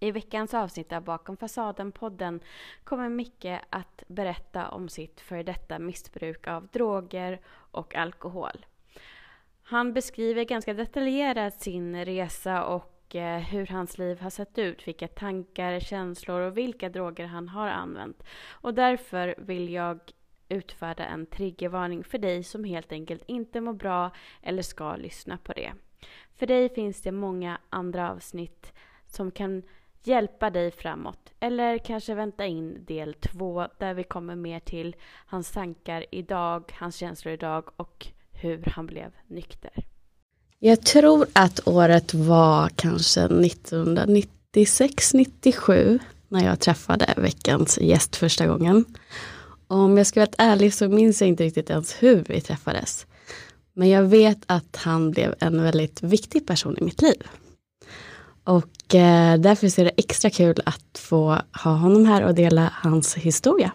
I veckans avsnitt av Bakom fasaden-podden kommer Micke att berätta om sitt före detta missbruk av droger och alkohol. Han beskriver ganska detaljerat sin resa och eh, hur hans liv har sett ut, vilka tankar, känslor och vilka droger han har använt. Och därför vill jag utfärda en triggervarning för dig som helt enkelt inte mår bra eller ska lyssna på det. För dig finns det många andra avsnitt som kan hjälpa dig framåt. Eller kanske vänta in del två där vi kommer mer till hans tankar idag, hans känslor idag och hur han blev nykter. Jag tror att året var kanske 1996-97 när jag träffade veckans gäst första gången. Om jag ska vara ärlig så minns jag inte riktigt ens hur vi träffades. Men jag vet att han blev en väldigt viktig person i mitt liv. Och eh, därför är det extra kul att få ha honom här och dela hans historia.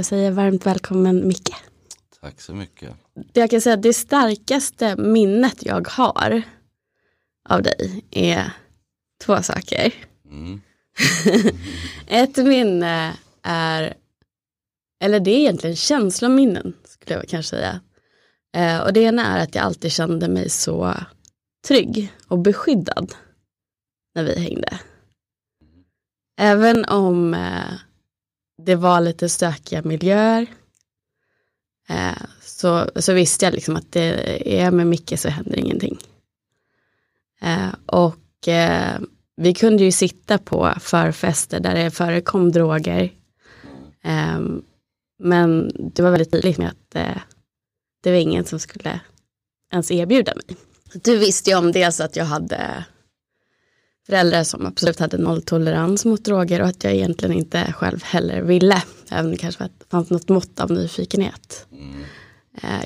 Jag säger varmt välkommen Micke. Tack så mycket. Jag kan säga, det starkaste minnet jag har av dig är två saker. Mm. Ett minne är, eller det är egentligen känslominnen skulle jag kanske säga. Eh, och det ena är att jag alltid kände mig så trygg och beskyddad när vi hängde. Även om eh, det var lite stökiga miljöer eh, så, så visste jag liksom att det är med Micke så händer ingenting. Eh, och eh, vi kunde ju sitta på förfester där det förekom droger. Eh, men det var väldigt tydligt med att eh, det var ingen som skulle ens erbjuda mig. Du visste ju om dels att jag hade föräldrar som absolut hade nolltolerans mot droger och att jag egentligen inte själv heller ville. Även om det kanske fanns något mått av nyfikenhet. Mm.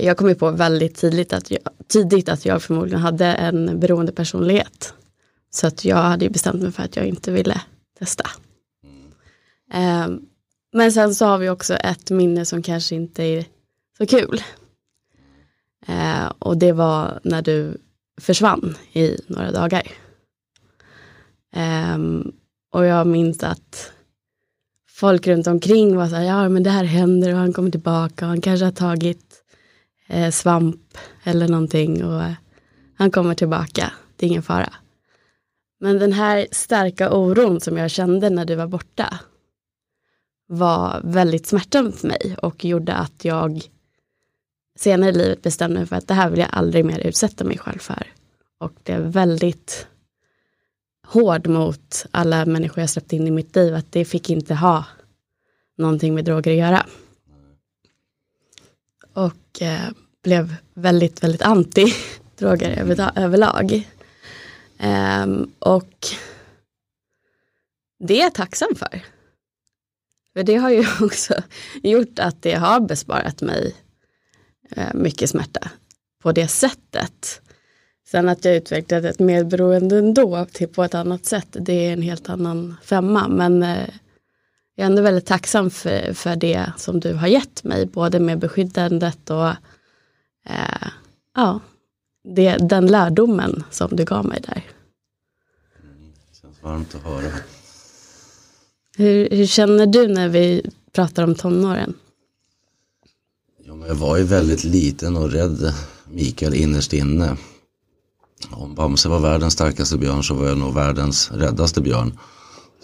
Jag kom ju på väldigt tidigt att jag, tidigt att jag förmodligen hade en beroende personlighet. Så att jag hade ju bestämt mig för att jag inte ville testa. Mm. Men sen så har vi också ett minne som kanske inte är så kul. Eh, och det var när du försvann i några dagar. Um, och jag minns att folk runt omkring var så här, ja men det här händer och han kommer tillbaka och han kanske har tagit eh, svamp eller någonting och eh, han kommer tillbaka, det är ingen fara. Men den här starka oron som jag kände när du var borta var väldigt smärtsam för mig och gjorde att jag senare i livet bestämde mig för att det här vill jag aldrig mer utsätta mig själv för. Och det är väldigt hård mot alla människor jag släppt in i mitt liv, att det fick inte ha någonting med droger att göra. Och eh, blev väldigt, väldigt anti droger över, överlag. Um, och det är jag tacksam för. För det har ju också gjort att det har besparat mig eh, mycket smärta på det sättet. Sen att jag utvecklat ett medberoende ändå till på ett annat sätt, det är en helt annan femma. Men eh, jag är ändå väldigt tacksam för, för det som du har gett mig, både med beskyddandet och eh, ja, det, den lärdomen som du gav mig där. Känns varmt att höra. Hur, hur känner du när vi pratar om tonåren? Ja, men jag var ju väldigt liten och rädd Mikael innerst inne. Om Bamse var världens starkaste björn så var jag nog världens räddaste björn.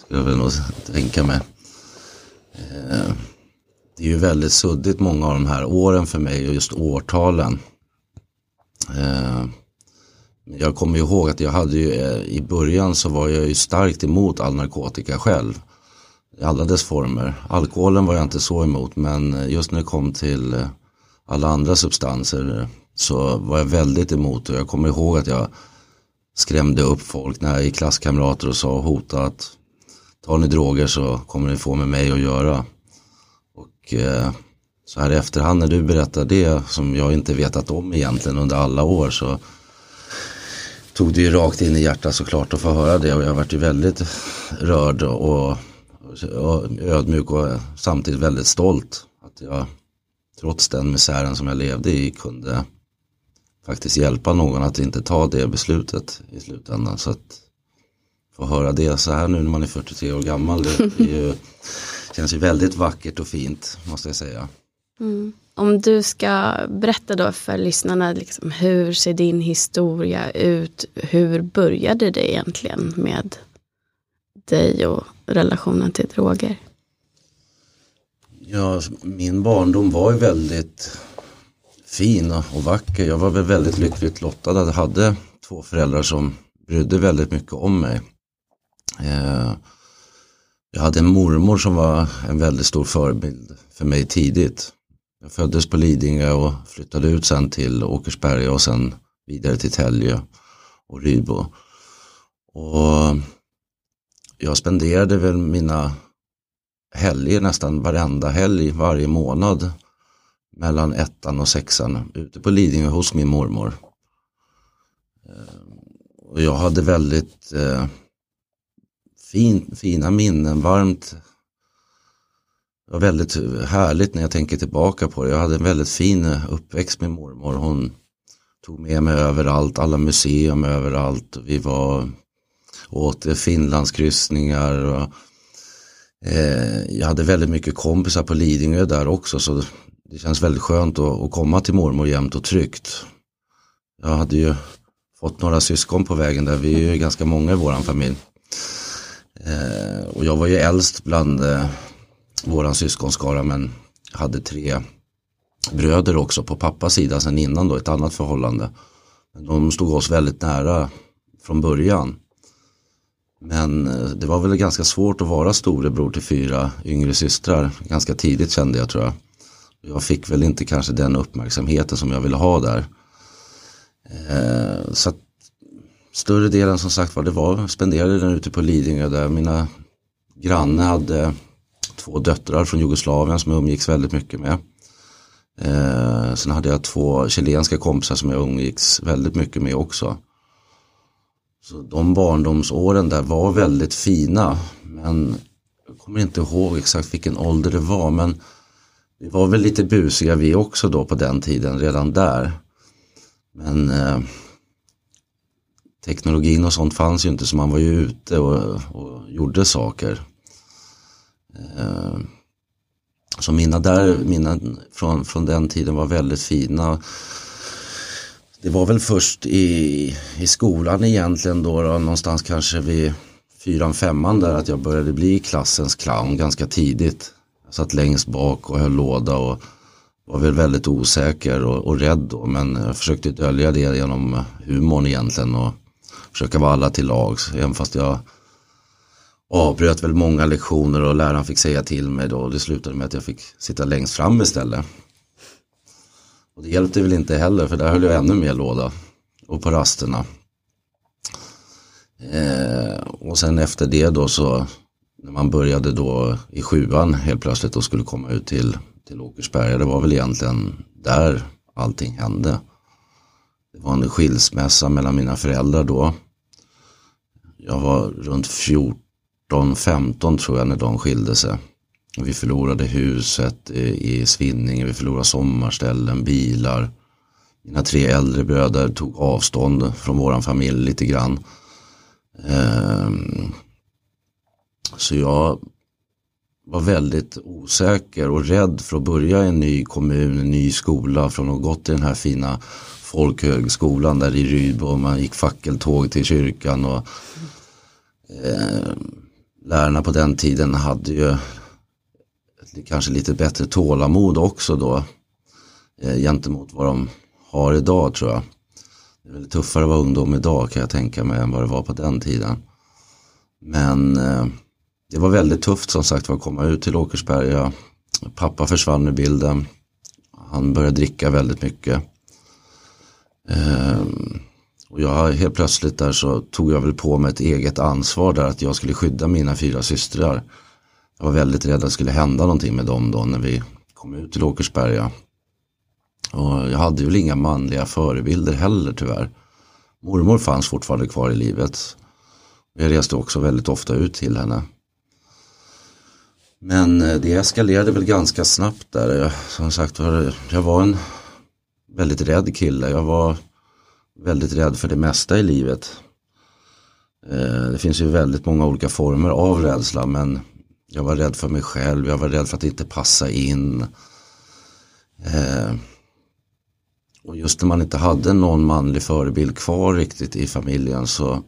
Skulle jag väl nog tänka mig. Eh, Det är ju väldigt suddigt många av de här åren för mig och just årtalen. Eh, Jag kommer ihåg att jag hade ju eh, i början så var jag ju starkt emot all narkotika själv. I alla dess former. Alkoholen var jag inte så emot men just när det kom till eh, alla andra substanser så var jag väldigt emot och jag kommer ihåg att jag skrämde upp folk när jag gick klasskamrater och sa och hotade att tar ni droger så kommer ni få med mig att göra. Och eh, så här i efterhand när du berättar det som jag inte vetat om egentligen under alla år så tog det ju rakt in i hjärtat såklart att få höra det och jag varit ju väldigt rörd och, och ödmjuk och samtidigt väldigt stolt att jag trots den misären som jag levde i kunde faktiskt hjälpa någon att inte ta det beslutet i slutändan. Så att få höra det så här nu när man är 43 år gammal, det, ju, känns ju väldigt vackert och fint måste jag säga. Mm. Om du ska berätta då för lyssnarna, liksom, hur ser din historia ut? Hur började det egentligen med dig och relationen till droger? Ja, min barndom var ju väldigt fin och vacker. Jag var väl väldigt lyckligt lottad. Jag hade två föräldrar som brydde väldigt mycket om mig. Eh, jag hade en mormor som var en väldigt stor förebild för mig tidigt. Jag föddes på Lidingö och flyttade ut sen till Åkersberga och sen vidare till Tälje och Rydbo. Och jag spenderade väl mina helger nästan varenda helg varje månad mellan ettan och sexan ute på Lidingö hos min mormor. Eh, och jag hade väldigt eh, fin, fina minnen, varmt. Det var väldigt härligt när jag tänker tillbaka på det. Jag hade en väldigt fin eh, uppväxt med mormor. Hon tog med mig överallt, alla museum överallt. Vi var åt Finlandskryssningar. Och, eh, jag hade väldigt mycket kompisar på Lidingö där också. Så det känns väldigt skönt att, att komma till mormor jämt och tryggt. Jag hade ju fått några syskon på vägen där. Vi är ju ganska många i våran familj. Eh, och jag var ju äldst bland eh, våran syskonskara men hade tre bröder också på pappas sida sen innan då, ett annat förhållande. Men de stod oss väldigt nära från början. Men eh, det var väl ganska svårt att vara storebror till fyra yngre systrar. Ganska tidigt kände jag tror jag. Jag fick väl inte kanske den uppmärksamheten som jag ville ha där. Eh, så att större delen som sagt var det var spenderade den ute på Lidingö där mina grannar hade två döttrar från Jugoslavien som jag umgicks väldigt mycket med. Eh, sen hade jag två chilenska kompisar som jag umgicks väldigt mycket med också. Så de barndomsåren där var väldigt fina. Men jag kommer inte ihåg exakt vilken ålder det var. Men vi var väl lite busiga vi också då på den tiden redan där. Men eh, teknologin och sånt fanns ju inte så man var ju ute och, och gjorde saker. Eh, så mina där, mina från, från den tiden var väldigt fina. Det var väl först i, i skolan egentligen då, då någonstans kanske vid fyran, femman där att jag började bli klassens clown ganska tidigt. Jag satt längst bak och höll låda och var väl väldigt osäker och, och rädd då men jag försökte dölja det genom humorn egentligen och försöka vara alla till lags även fast jag avbröt väl många lektioner och läraren fick säga till mig då och det slutade med att jag fick sitta längst fram istället. Och det hjälpte väl inte heller för där höll jag ännu mer låda och på rasterna. Eh, och sen efter det då så när man började då i sjuan helt plötsligt och skulle komma ut till, till Åkersberga. Det var väl egentligen där allting hände. Det var en skilsmässa mellan mina föräldrar då. Jag var runt 14-15 tror jag när de skilde sig. Vi förlorade huset i Svinninge, vi förlorade sommarställen, bilar. Mina tre äldre bröder tog avstånd från våran familj lite grann. Ehm, så jag var väldigt osäker och rädd för att börja i en ny kommun, en ny skola från att ha gått i den här fina folkhögskolan där i Rydbo och man gick fackeltåg till kyrkan och eh, lärarna på den tiden hade ju kanske lite bättre tålamod också då eh, gentemot vad de har idag tror jag. Det är väl tuffare att vara ungdom idag kan jag tänka mig än vad det var på den tiden. Men eh, det var väldigt tufft som sagt att komma ut till Åkersberga. Pappa försvann ur bilden. Han började dricka väldigt mycket. Ehm, och jag helt plötsligt där så tog jag väl på mig ett eget ansvar där att jag skulle skydda mina fyra systrar. Jag var väldigt rädd att det skulle hända någonting med dem då när vi kom ut till Åkersberga. Och jag hade väl inga manliga förebilder heller tyvärr. Mormor fanns fortfarande kvar i livet. Jag reste också väldigt ofta ut till henne. Men eh, det eskalerade väl ganska snabbt där. Som sagt var, jag var en väldigt rädd kille. Jag var väldigt rädd för det mesta i livet. Eh, det finns ju väldigt många olika former av rädsla men jag var rädd för mig själv, jag var rädd för att inte passa in. Eh, och just när man inte hade någon manlig förebild kvar riktigt i familjen så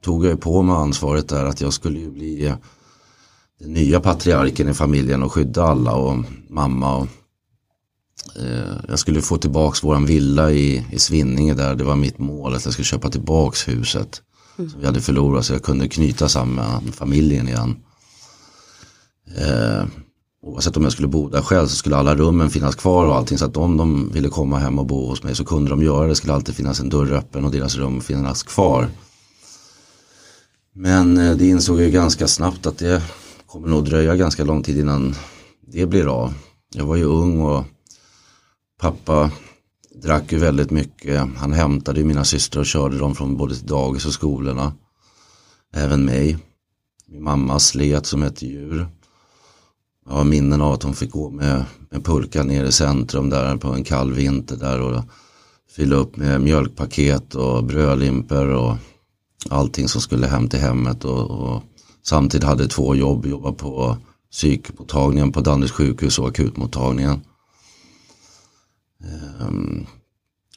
tog jag på mig ansvaret där att jag skulle ju bli den nya patriarken i familjen och skydda alla och mamma. Och, eh, jag skulle få tillbaks våran villa i, i Svinninge där. Det var mitt mål att jag skulle köpa tillbaks huset. Mm. Som vi hade förlorat så jag kunde knyta samman familjen igen. Eh, oavsett om jag skulle bo där själv så skulle alla rummen finnas kvar och allting. Så att om de ville komma hem och bo hos mig så kunde de göra det. Det skulle alltid finnas en dörr öppen och deras rum finnas kvar. Men eh, det insåg jag ganska snabbt att det kommer nog dröja ganska lång tid innan det blir av. Jag var ju ung och pappa drack ju väldigt mycket. Han hämtade ju mina systrar och körde dem från både dagis och skolorna. Även mig. Min mamma slet som ett djur. Jag har minnen av att hon fick gå med, med pulka ner i centrum där på en kall vinter där och fylla upp med mjölkpaket och brödlimper och allting som skulle hem till hemmet och, och samtidigt hade två jobb, jobba på psykmottagningen på Danderyds sjukhus och akutmottagningen. Um,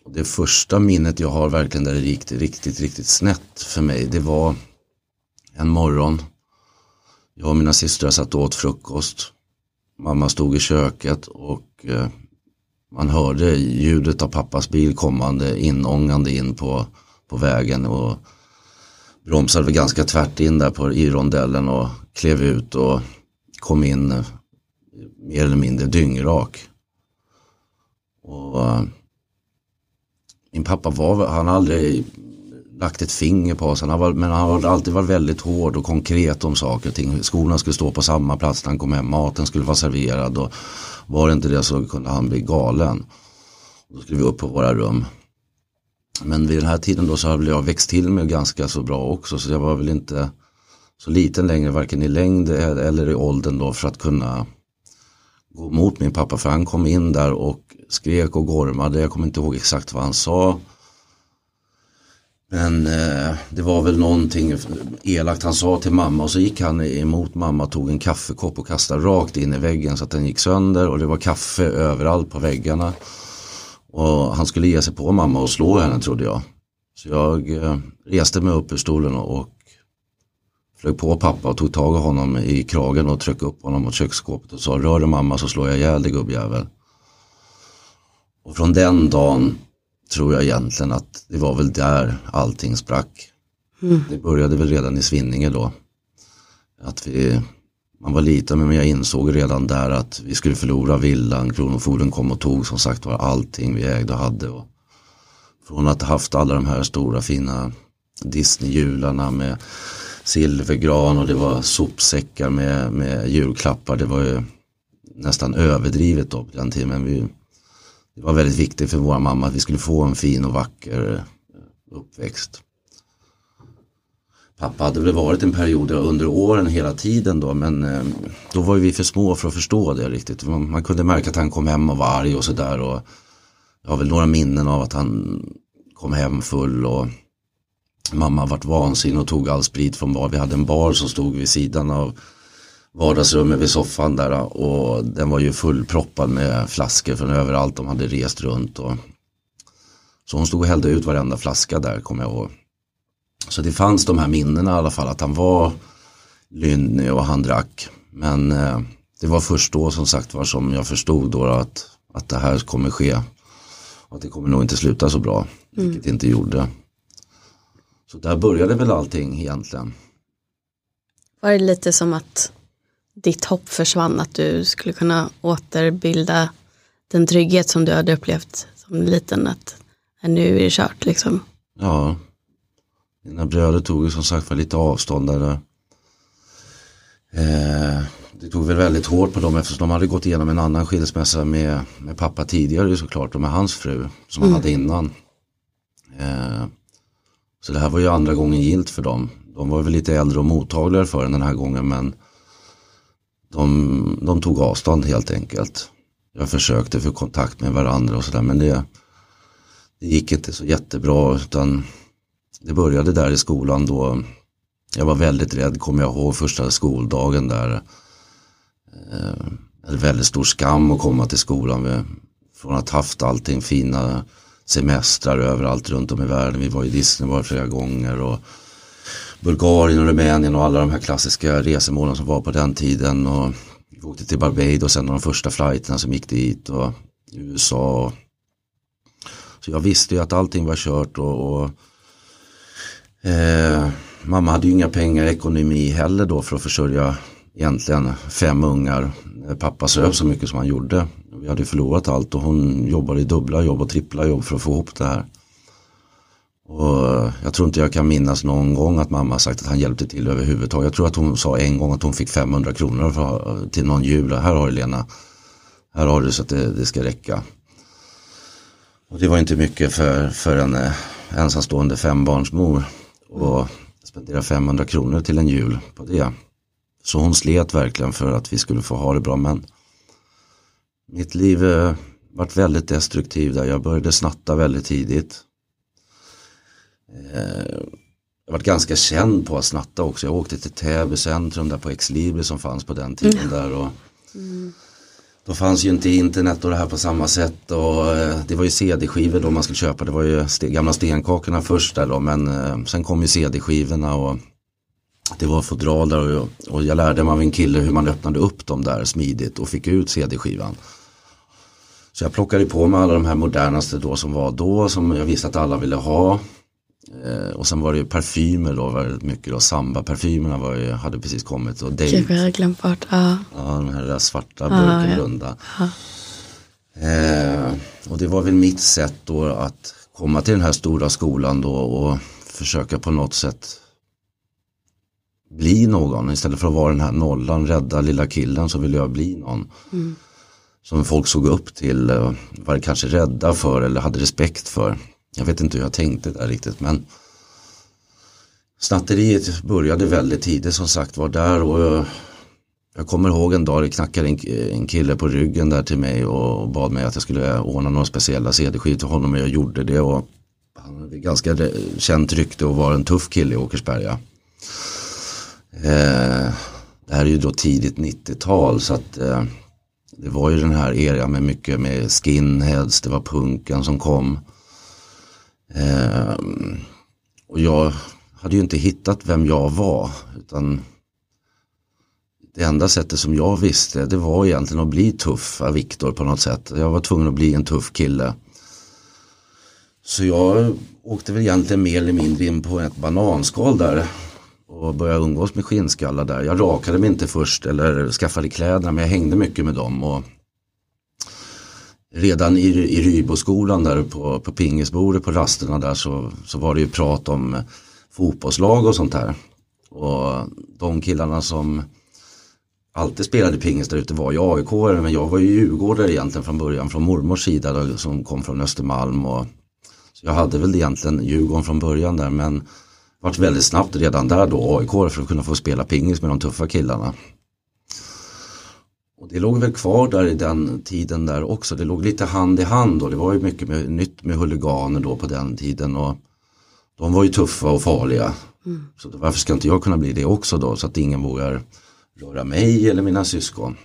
det första minnet jag har verkligen där det gick riktigt, riktigt snett för mig det var en morgon. Jag och mina systrar satt och åt frukost. Mamma stod i köket och uh, man hörde ljudet av pappas bil kommande inångande in på, på vägen och bromsade ganska tvärt in där på, i rondellen och klev ut och kom in eh, mer eller mindre dyngrak. Och, eh, min pappa var, han har aldrig lagt ett finger på oss, han var, men han har alltid varit väldigt hård och konkret om saker och ting. Skorna skulle stå på samma plats när han kom hem, maten skulle vara serverad och var det inte det så kunde han bli galen. Då skulle vi upp på våra rum. Men vid den här tiden då så hade jag växt till mig ganska så bra också så jag var väl inte så liten längre varken i längd e- eller i åldern då för att kunna gå mot min pappa för han kom in där och skrek och gormade. Jag kommer inte ihåg exakt vad han sa. Men eh, det var väl någonting elakt han sa till mamma och så gick han emot mamma och tog en kaffekopp och kastade rakt in i väggen så att den gick sönder och det var kaffe överallt på väggarna. Och han skulle ge sig på mamma och slå henne trodde jag. Så jag eh, reste mig upp ur stolen och flög på pappa och tog tag i honom i kragen och tryckte upp honom mot köksskåpet och sa rör du mamma så slår jag ihjäl dig gubbjävel. Och från den dagen tror jag egentligen att det var väl där allting sprack. Mm. Det började väl redan i Svinninge då. Att vi, man var liten men jag insåg redan där att vi skulle förlora villan. Kronofogden kom och tog som sagt var allting vi ägde och hade. Och från att ha haft alla de här stora fina Disney-jularna med silvergran och det var sopsäckar med, med julklappar. Det var ju nästan överdrivet då på den tiden. Men vi, det var väldigt viktigt för vår mamma att vi skulle få en fin och vacker uppväxt. Pappa hade väl varit en period under åren hela tiden då men eh, då var vi för små för att förstå det riktigt. Man kunde märka att han kom hem och var arg och sådär. Jag har väl några minnen av att han kom hem full och mamma vart vansinnig och tog all sprit från bar. Vi hade en bar som stod vid sidan av vardagsrummet vid soffan där och den var ju fullproppad med flaskor från överallt. De hade rest runt och så hon stod och hällde ut varenda flaska där kommer jag ihåg. Så det fanns de här minnena i alla fall att han var lynnig och han drack. Men eh, det var först då som sagt var som jag förstod då att, att det här kommer ske. Och att det kommer nog inte sluta så bra, mm. vilket det inte gjorde. Så där började väl allting egentligen. Var det lite som att ditt hopp försvann, att du skulle kunna återbilda den trygghet som du hade upplevt som liten, att nu är det kört liksom? Ja, mina bröder tog ju som sagt var lite avstånd där. Eh, det tog väl väldigt hårt på dem eftersom de hade gått igenom en annan skilsmässa med, med pappa tidigare såklart och med hans fru som han hade innan. Eh, så det här var ju andra gången gilt för dem. De var väl lite äldre och mottagligare för den den här gången men de, de tog avstånd helt enkelt. Jag försökte få kontakt med varandra och sådär men det, det gick inte så jättebra utan det började där i skolan då. Jag var väldigt rädd, kommer jag ihåg, första skoldagen där. Eh, väldigt stor skam att komma till skolan. Med, från att haft allting fina semestrar överallt runt om i världen. Vi var i Disney var flera gånger och Bulgarien och Rumänien och alla de här klassiska resemålen som var på den tiden. Och vi åkte till Barbados, en av de första flighterna som gick dit och USA. Så jag visste ju att allting var kört och, och eh, mamma hade ju inga pengar i ekonomi heller då för att försörja egentligen fem ungar. Eh, pappa söp så mycket som han gjorde. Vi hade förlorat allt och hon jobbade i dubbla jobb och trippla jobb för att få ihop det här. Och eh, jag tror inte jag kan minnas någon gång att mamma sagt att han hjälpte till överhuvudtaget. Jag tror att hon sa en gång att hon fick 500 kronor för, eh, till någon jul. Här har du Lena. Här har du så att det, det ska räcka. Och det var inte mycket för, för en ensamstående fembarnsmor. Och spendera 500 kronor till en jul på det. Så hon slet verkligen för att vi skulle få ha det bra. Men mitt liv eh, vart väldigt destruktivt där. Jag började snatta väldigt tidigt. Eh, jag var ganska känd på att snatta också. Jag åkte till Täby centrum där på Exlibri som fanns på den tiden mm. där. Och mm. Då fanns ju inte internet och det här på samma sätt och eh, det var ju CD-skivor då man skulle köpa. Det var ju gamla stenkakorna först där då men eh, sen kom ju CD-skivorna och det var fodral där och, och jag lärde mig av en kille hur man öppnade upp dem där smidigt och fick ut CD-skivan. Så jag plockade på mig alla de här modernaste då som var då som jag visste att alla ville ha. Eh, och sen var det ju parfymer då väldigt mycket då. Samba-parfymerna var ju, hade precis kommit. Och Date. Gud, jag hade glömt bort. Ja. ja, de här där svarta burken ja. runda. Ja. Eh, och det var väl mitt sätt då att komma till den här stora skolan då och försöka på något sätt bli någon. Istället för att vara den här nollan, rädda lilla killen så ville jag bli någon. Mm. Som folk såg upp till, eh, var kanske rädda för eller hade respekt för. Jag vet inte hur jag tänkte där riktigt men Snatteriet började väldigt tidigt som sagt var där och jag, jag kommer ihåg en dag det knackade en, en kille på ryggen där till mig och bad mig att jag skulle ordna några speciella CD-skivor till honom och jag gjorde det och han hade ganska känt rykte och var en tuff kille i Åkersberga. Eh, det här är ju då tidigt 90-tal så att eh, det var ju den här eran med mycket med skinheads, det var punken som kom. Eh, och jag hade ju inte hittat vem jag var. Utan det enda sättet som jag visste det var egentligen att bli tuff av Viktor på något sätt. Jag var tvungen att bli en tuff kille. Så jag åkte väl egentligen mer eller mindre in på ett bananskal där och började umgås med skinnskallar där. Jag rakade mig inte först eller skaffade kläderna men jag hängde mycket med dem. Och redan i, i Ryboskolan där på, på pingisbordet på rasterna där så, så var det ju prat om fotbollslag och sånt där. Och de killarna som alltid spelade pingis där ute var ju aik men jag var ju djurgårdare egentligen från början från mormors sida då, som kom från Östermalm. Och, så jag hade väl egentligen Djurgården från början där men vart väldigt snabbt redan där då AIK för att kunna få spela pingis med de tuffa killarna. Och det låg väl kvar där i den tiden där också. Det låg lite hand i hand och det var ju mycket med, nytt med huliganer då på den tiden. Och de var ju tuffa och farliga. Mm. Så varför ska inte jag kunna bli det också då så att ingen vågar röra mig eller mina syskon.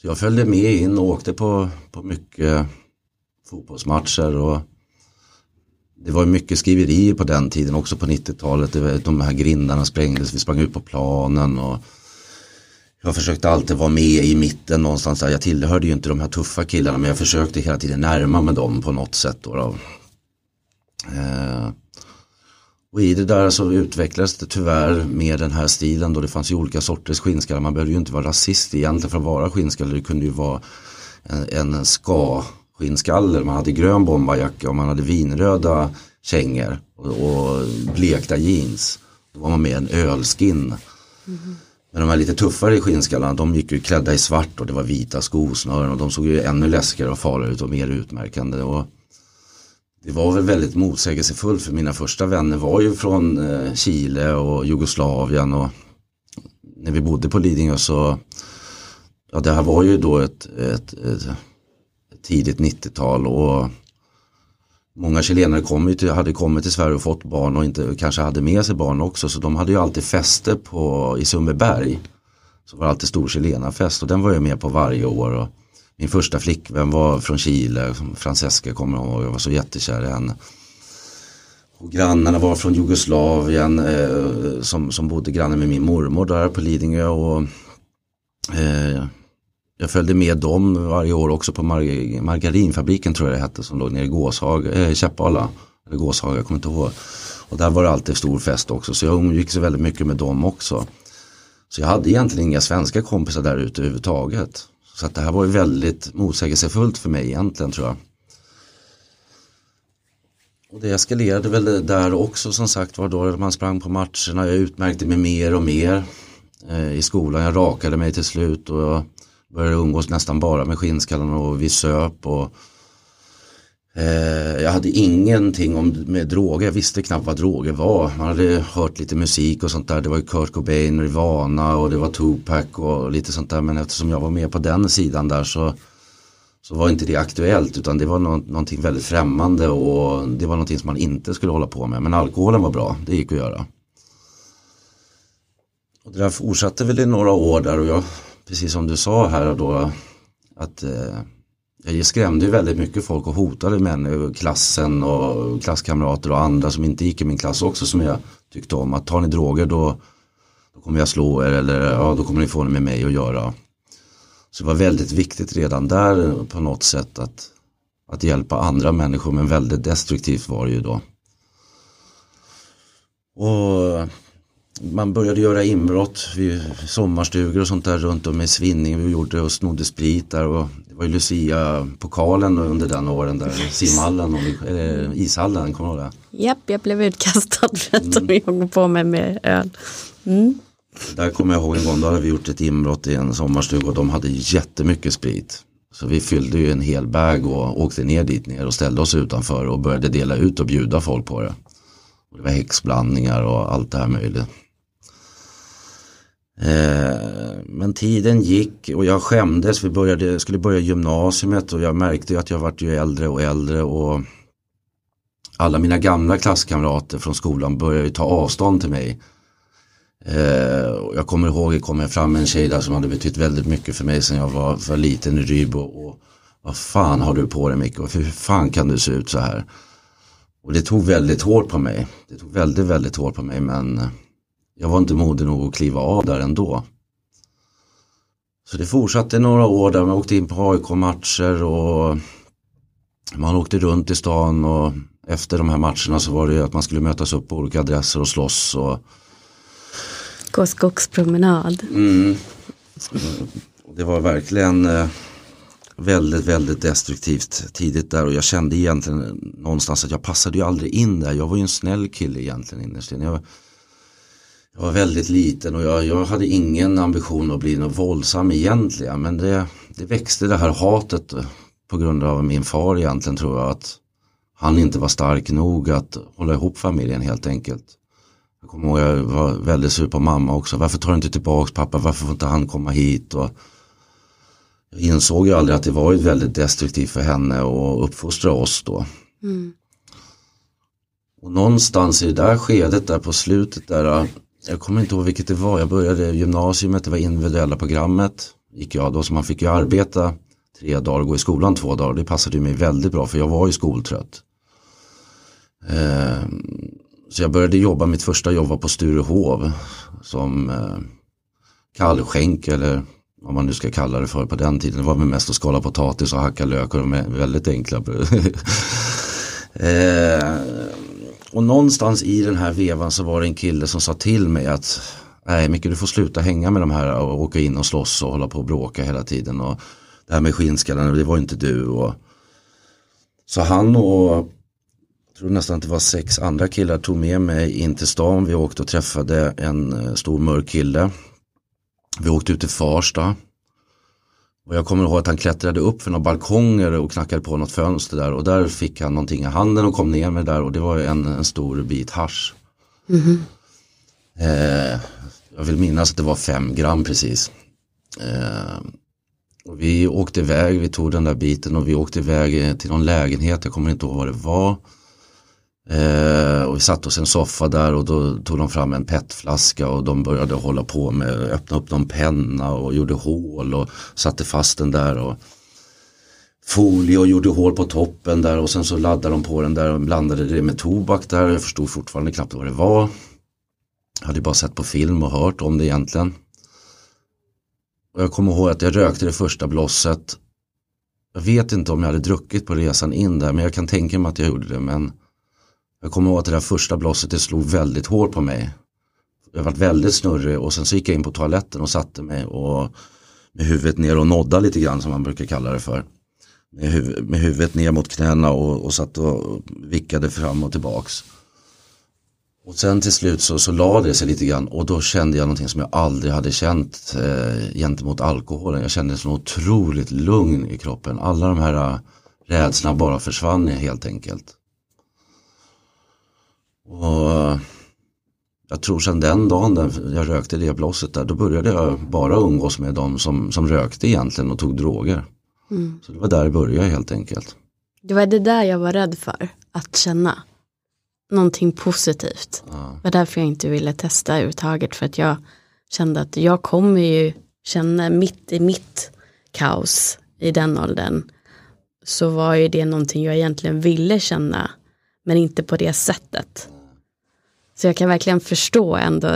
Så jag följde med in och åkte på, på mycket fotbollsmatcher och det var mycket skriverier på den tiden också på 90-talet. De här grindarna sprängdes, vi sprang ut på planen och jag försökte alltid vara med i mitten någonstans. Jag tillhörde ju inte de här tuffa killarna men jag försökte hela tiden närma mig dem på något sätt. Då, då. Eh, och i det där så utvecklades det tyvärr med den här stilen då det fanns ju olika sorters skinnskallar. Man behövde ju inte vara rasist egentligen för att vara skinnskalle. Det kunde ju vara en, en ska skinnskalle. Man hade grön bombajacka och man hade vinröda kängor och, och blekta jeans. Då var man med en ölskin. Mm. Men de här lite tuffare skinnskallarna de gick ju klädda i svart och det var vita skosnören och de såg ju ännu läskigare och farligare ut och mer utmärkande. Och det var väl väldigt motsägelsefullt för mina första vänner var ju från eh, Chile och Jugoslavien och när vi bodde på Lidingö så ja det här var ju då ett, ett, ett tidigt 90-tal och Många chilenare kom till, hade kommit till Sverige och fått barn och inte, kanske hade med sig barn också så de hade ju alltid fester på, i Sundbyberg. Så var det alltid stor chilenarfest och den var jag med på varje år. Och min första flickvän var från Chile, Francesca kommer jag ihåg, jag var så jättekär i henne. Och grannarna var från Jugoslavien eh, som, som bodde granne med min mormor där på Lidingö. Och, eh, jag följde med dem varje år också på mar margarinfabriken tror jag det hette som låg nere i Gåshaga, äh, eh, Käppala. Eller Gåshaga, jag kommer inte ihåg. Och där var det alltid stor fest också så jag umgicks väldigt mycket med dem också. Så jag hade egentligen inga svenska kompisar där ute överhuvudtaget. Så att det här var ju väldigt motsägelsefullt för mig egentligen tror jag. Och det eskalerade väl där också som sagt var då man sprang på matcherna. Jag utmärkte mig mer och mer eh, i skolan. Jag rakade mig till slut och jag började umgås nästan bara med skinnskallarna och vi söp. Och, eh, jag hade ingenting om, med droger, jag visste knappt vad droger var. Man hade hört lite musik och sånt där. Det var ju Kurt Cobain, Rivana och det var Tupac och lite sånt där. Men eftersom jag var med på den sidan där så, så var inte det aktuellt utan det var no någonting väldigt främmande och det var någonting som man inte skulle hålla på med. Men alkoholen var bra, det gick att göra. Och det där fortsatte väl i några år där och jag precis som du sa här då att eh, jag skrämde ju väldigt mycket folk och hotade män, klassen och klasskamrater och andra som inte gick i min klass också som jag tyckte om. Att tar ni droger då, då kommer jag slå er eller ja, då kommer ni få det med mig att göra. Så det var väldigt viktigt redan där på något sätt att, att hjälpa andra människor men väldigt destruktivt var det ju då. Och man började göra inbrott vid sommarstugor och sånt där runt om i Svinning. Vi gjorde och snodde sprit där och det var ju Lucia-pokalen under den åren där, simhallen, eller ishallen, kommer du ihåg det? Japp, jag blev utkastad för att mm. de joggade på mig med öl. Mm. Där kommer jag ihåg en gång, då hade vi gjort ett inbrott i en sommarstuga och de hade jättemycket sprit. Så vi fyllde ju en hel bag och åkte ner dit ner och ställde oss utanför och började dela ut och bjuda folk på det. Och det var häxblandningar och allt det här möjligt. Eh, men tiden gick och jag skämdes. Vi började, skulle börja gymnasiet och jag märkte att jag vart ju äldre och äldre. och Alla mina gamla klasskamrater från skolan började ta avstånd till mig. Eh, jag kommer ihåg, det kom fram en tjej där som hade betytt väldigt mycket för mig sen jag var för liten i Rybo. Och, vad fan har du på dig Micke? Hur fan kan du se ut så här? Och det tog väldigt hårt på mig. Det tog väldigt, väldigt hårt på mig men jag var inte modig nog att kliva av där ändå. Så det fortsatte några år där man åkte in på AIK-matcher och man åkte runt i stan och efter de här matcherna så var det att man skulle mötas upp på olika adresser och slåss. Och... Gå skogspromenad. Mm. Det var verkligen eh, väldigt, väldigt destruktivt tidigt där och jag kände egentligen någonstans att jag passade ju aldrig in där. Jag var ju en snäll kille egentligen innerst jag, jag var väldigt liten och jag, jag hade ingen ambition att bli någon våldsam egentligen. Men det, det växte det här hatet på grund av min far egentligen tror jag. Att han inte var stark nog att hålla ihop familjen helt enkelt. Jag kommer ihåg jag var väldigt sur på mamma också. Varför tar du inte tillbaks pappa? Varför får inte han komma hit? Och jag insåg ju aldrig att det var väldigt destruktivt för henne att uppfostra oss då. Mm. Och någonstans i det där skedet där på slutet där jag kommer inte ihåg vilket det var. Jag började gymnasiet, det var individuella programmet. Gick jag då, så man fick ju arbeta tre dagar och gå i skolan två dagar. Det passade mig väldigt bra för jag var ju skoltrött. Eh, så jag började jobba, mitt första jobb var på Sturehov som eh, kallskänk eller vad man nu ska kalla det för på den tiden. Det var väl mest att skala potatis och hacka lök och de är väldigt enkla. eh, och någonstans i den här vevan så var det en kille som sa till mig att Nej Micke du får sluta hänga med de här och åka in och slåss och hålla på och bråka hela tiden. Och det här med skinnskallarna, det var inte du. Och... Så han och jag tror nästan att det var sex andra killar tog med mig in till stan. Vi åkte och träffade en eh, stor mörk kille. Vi åkte ut till Farsta. Och jag kommer ihåg att han klättrade upp för några balkonger och knackade på något fönster där och där fick han någonting i handen och kom ner med det där och det var en, en stor bit hasch. Eh, jag vill minnas att det var fem gram precis. Eh, och vi åkte iväg, vi tog den där biten och vi åkte iväg till någon lägenhet, jag kommer inte ihåg vad det var. Eh, och vi satte oss i en soffa där och då tog de fram en petflaska och de började hålla på med, öppna upp någon penna och gjorde hål och satte fast den där och folie och gjorde hål på toppen där och sen så laddade de på den där och blandade det med tobak där. Jag förstod fortfarande knappt vad det var. Jag hade bara sett på film och hört om det egentligen. Och jag kommer ihåg att jag rökte det första blosset. Jag vet inte om jag hade druckit på resan in där men jag kan tänka mig att jag gjorde det. Men jag kommer ihåg att det där första blosset det slog väldigt hårt på mig. Jag var väldigt snurrig och sen så gick jag in på toaletten och satte mig och med huvudet ner och nodda lite grann som man brukar kalla det för. Med, huv med huvudet ner mot knäna och, och satt och vickade fram och tillbaks. Och sen till slut så, så lade det sig lite grann och då kände jag någonting som jag aldrig hade känt eh, gentemot alkoholen. Jag kände så otroligt lugn i kroppen. Alla de här eh, rädslorna bara försvann helt enkelt. Och äh, jag tror sedan den dagen där jag rökte det blåset där, då började jag bara umgås med de som, som rökte egentligen och tog droger. Så det var där det började helt enkelt. Det var det där jag var rädd för, att känna någonting positivt. Det var därför jag inte ville testa överhuvudtaget, för att jag kände att jag kommer ju känna mitt i mitt kaos i den åldern, så var ju det någonting jag egentligen ville känna, men inte på det sättet. Så jag kan verkligen förstå ändå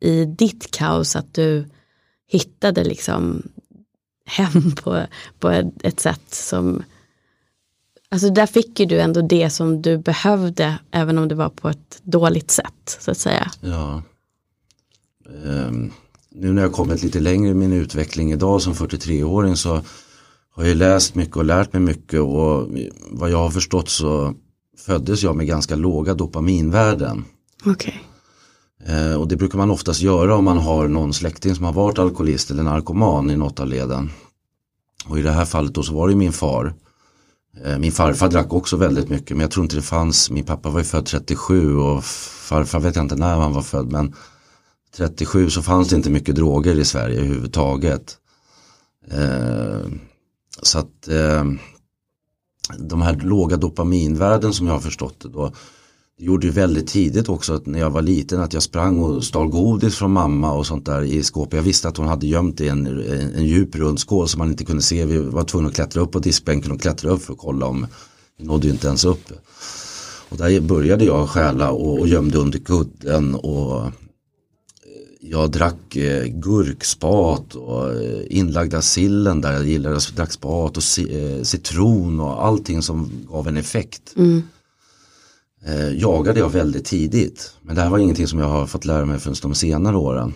i ditt kaos att du hittade liksom hem på, på ett, sätt som Alltså där fick ju du ändå det som du behövde även om det var på ett dåligt sätt så att säga. Ja. Um, nu när jag kommit lite längre i min utveckling idag som 43-åring så har jag läst mycket och lärt mig mycket och vad jag har förstått så föddes jag med ganska låga dopaminvärden. Okej. Eh, och det brukar man oftast göra om man har någon släkting som har varit alkoholist eller narkoman i något av leden. Och i det här fallet då så var det min far. Eh, min farfar drack också väldigt mycket men jag tror inte det fanns, min pappa var ju född 37 och farfar vet jag inte när han var född men 37 så fanns det inte mycket droger i Sverige överhuvudtaget. Eh, så att eh, de här låga dopaminvärden som jag har förstått det då gjorde ju väldigt tidigt också att när jag var liten att jag sprang och stal godis från mamma och sånt där i skåpet. Jag visste att hon hade gömt det i en, en, en djup rund skål som man inte kunde se. Vi var tvungna att klättra upp på diskbänken och klättra upp för att kolla om vi nådde ju inte ens upp. Och där började jag stjäla och, och gömde under kudden och eh, jag drack eh, gurkspat och eh, inlagda sillen där jag gillade att drack spat och ci, eh, citron och allting som gav en effekt. Mm. Eh, jagade jag väldigt tidigt. Men det här var ingenting som jag har fått lära mig förrän de senare åren.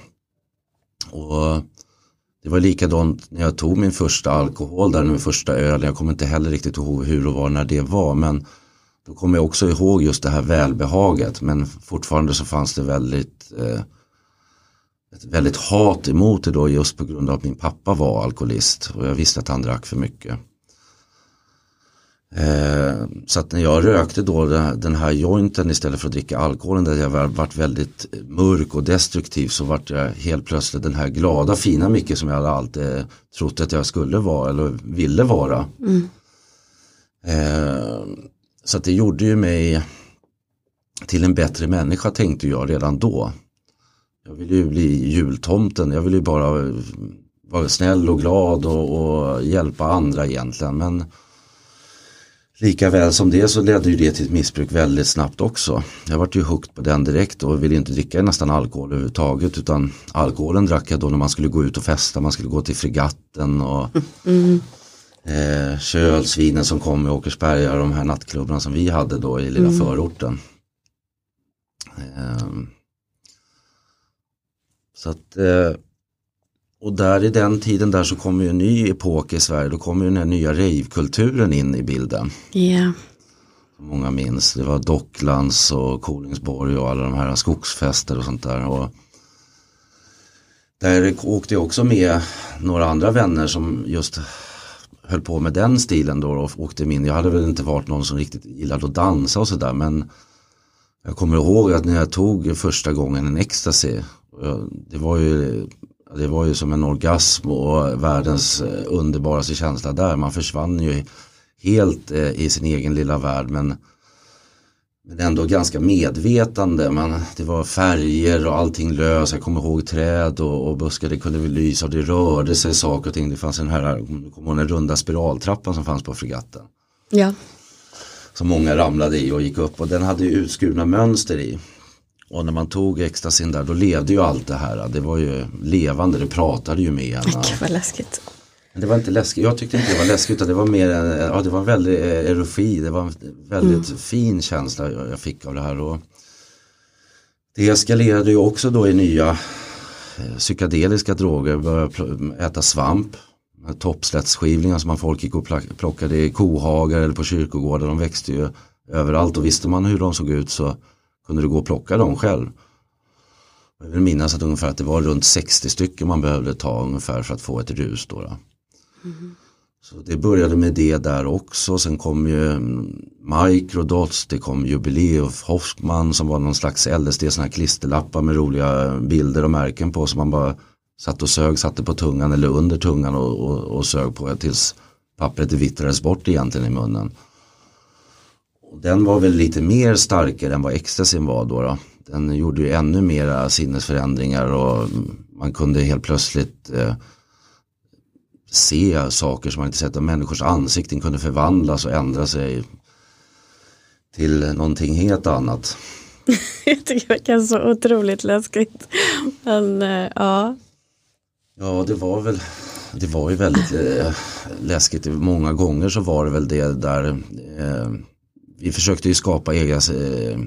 Och det var likadant när jag tog min första alkohol, där min första öl. Jag kommer inte heller riktigt ihåg hur och var när det var. Men då kommer jag också ihåg just det här välbehaget. Men fortfarande så fanns det väldigt eh, ett väldigt hat emot det då just på grund av att min pappa var alkoholist. Och jag visste att han drack för mycket. Eh, så att när jag rökte då den här jointen istället för att dricka alkoholen där jag varit väldigt mörk och destruktiv så vart jag helt plötsligt den här glada fina Micke som jag hade alltid trott att jag skulle vara eller ville vara. Mm. Eh, så att det gjorde ju mig till en bättre människa tänkte jag redan då. Jag ville ju bli jultomten, jag ville ju bara vara snäll och glad och, och hjälpa andra egentligen. Men Lika väl som det så ledde ju det till ett missbruk väldigt snabbt också. Jag vart ju hooked på den direkt och ville inte dricka nästan alkohol överhuvudtaget utan alkoholen drack jag då när man skulle gå ut och festa, man skulle gå till fregatten och Mm. eh, kölsvinen som kom i Åkersberga och de här nattklubbarna som vi hade då i lilla förorten. Eh, så att eh, och där i den tiden där så kommer ju en ny epok i Sverige. Då kommer ju den här nya ravekulturen in i bilden. Ja. Som många minns. Det var Docklands och Kolingsborg och alla de här skogsfester och sånt där. Och där åkte jag också med några andra vänner som just höll på med den stilen då och åkte min. Jag hade väl inte varit någon som riktigt gillade att dansa och sådär men jag kommer ihåg att när jag tog första gången en ecstasy det var ju det var ju som en orgasm och världens eh, underbaraste känsla där. Man försvann ju helt eh, i sin egen lilla värld men, men ändå ganska medvetande. Man, det var färger och allting lös. Jag kommer ihåg träd och, och buskar det kunde lysa och det rörde sig saker och ting. Det fanns den här kommer den runda spiraltrappan som fanns på fregatten. Ja. Som många ramlade i och gick upp och den hade utskurna mönster i. Och när man tog extasin där då levde ju allt det här. Det var ju levande, det pratade ju med en. Gud vad läskigt. Det var inte läskigt, jag tyckte inte det var läskigt utan det var mer, ja det var väldigt eh, erofi, det var en väldigt mm. fin känsla jag fick av det här. Och det eskalerade ju också då i nya eh, psykedeliska droger, började äta svamp, toppslättsskivlingar som man folk gick och plockade i kohagar eller på kyrkogårdar, de växte ju överallt och visste man hur de såg ut så kunde du gå och plocka dem själv. Jag vill minnas att ungefär att det var runt 60 stycken man behövde ta ungefär för att få ett rus. Då, då. Mm. Så det började med det där också. Sen kom ju Microdots, det kom Jubileus Hoffman som var någon slags LSD, sådana här klisterlappar med roliga bilder och märken på som man bara satt och sög, satte på tungan eller under tungan och, och, och sög på tills pappret vittrades bort egentligen i munnen. Den var väl lite mer starkare än vad ecstasin var då. då. Den gjorde ju ännu mera sinnesförändringar och man kunde helt plötsligt eh, se saker som man inte sett. Och människors ansikten kunde förvandlas och ändra sig till någonting helt annat. Jag tycker det verkar så otroligt läskigt. Men eh, ja. Ja, det var väl det var ju väldigt eh, läskigt. Många gånger så var det väl det där eh, vi försökte ju skapa egna eh,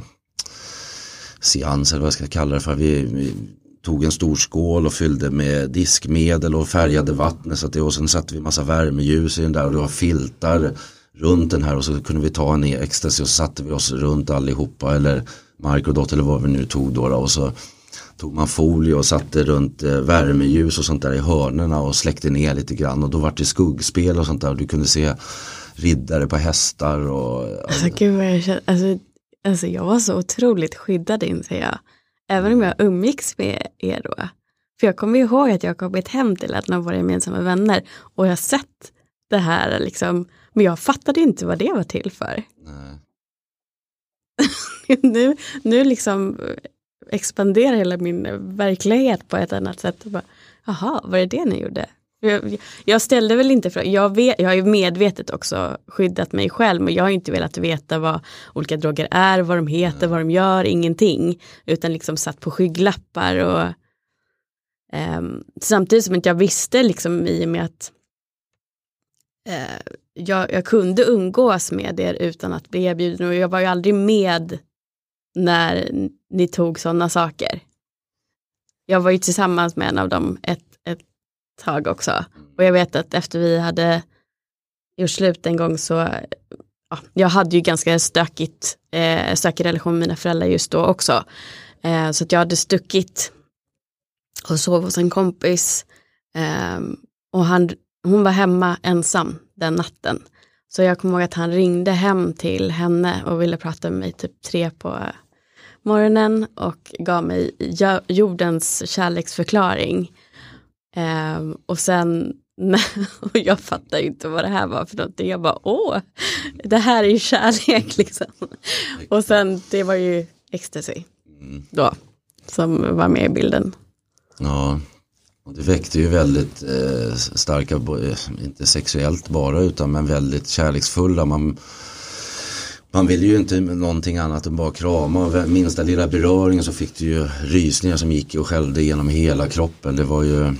seanser, vad jag ska kalla det för. Vi, vi, tog en stor skål och fyllde med diskmedel och färgade vattnet. Så att det, och sen satte vi massa värmeljus i den där och det var filtar runt den här och så kunde vi ta en e- ecstasy och så satte vi oss runt allihopa eller microdot eller vad vi nu tog då, då och så tog man folie och satte runt eh, värmeljus och sånt där i hörnerna och släckte ner lite grann och då var det skuggspel och sånt där och du kunde se riddare på hästar och alltså, gud vad jag känner, alltså, alltså jag var så otroligt skyddad inser jag. Även om jag umgicks med er då. För jag kommer ihåg att jag kommit hem till en av våra gemensamma vänner och jag sett det här liksom, men jag fattade inte vad det var till för. nu, nu liksom expanderar hela min verklighet på ett annat sätt. Jaha, var det det ni gjorde? Jag, jag ställde väl inte frågan, jag, jag har ju medvetet också skyddat mig själv men jag har inte velat veta vad olika droger är, vad de heter, vad de gör, ingenting. Utan liksom satt på skygglappar och um, samtidigt som inte jag visste liksom i och med att uh, jag, jag, kunde umgås med er utan att bli erbjuden och jag var ju aldrig med när ni tog sådana saker. Jag var ju tillsammans med en av dem ett, ett tag också. Och jag vet att efter vi hade gjort slut en gång så, ja, jag hade ju ganska stökigt, eh, stökig relation med mina föräldrar just då också. Eh, så att jag hade stuckit och sov hos en kompis. Eh, och han, hon var hemma ensam den natten. Så jag kommer ihåg att han ringde hem till henne och ville prata med mig typ tre på morgonen och gav mig jordens kärleksförklaring. Um, och sen, och jag fattar inte vad det här var för någonting. Jag bara, åh, det här är ju kärlek liksom. Och sen, det var ju ecstasy då, som var med i bilden. Ja, och det väckte ju väldigt eh, starka, inte sexuellt bara, utan men väldigt kärleksfulla. Man, man ville ju inte någonting annat än bara krama och minsta lilla beröring så fick du ju rysningar som gick och skällde genom hela kroppen. Det var ju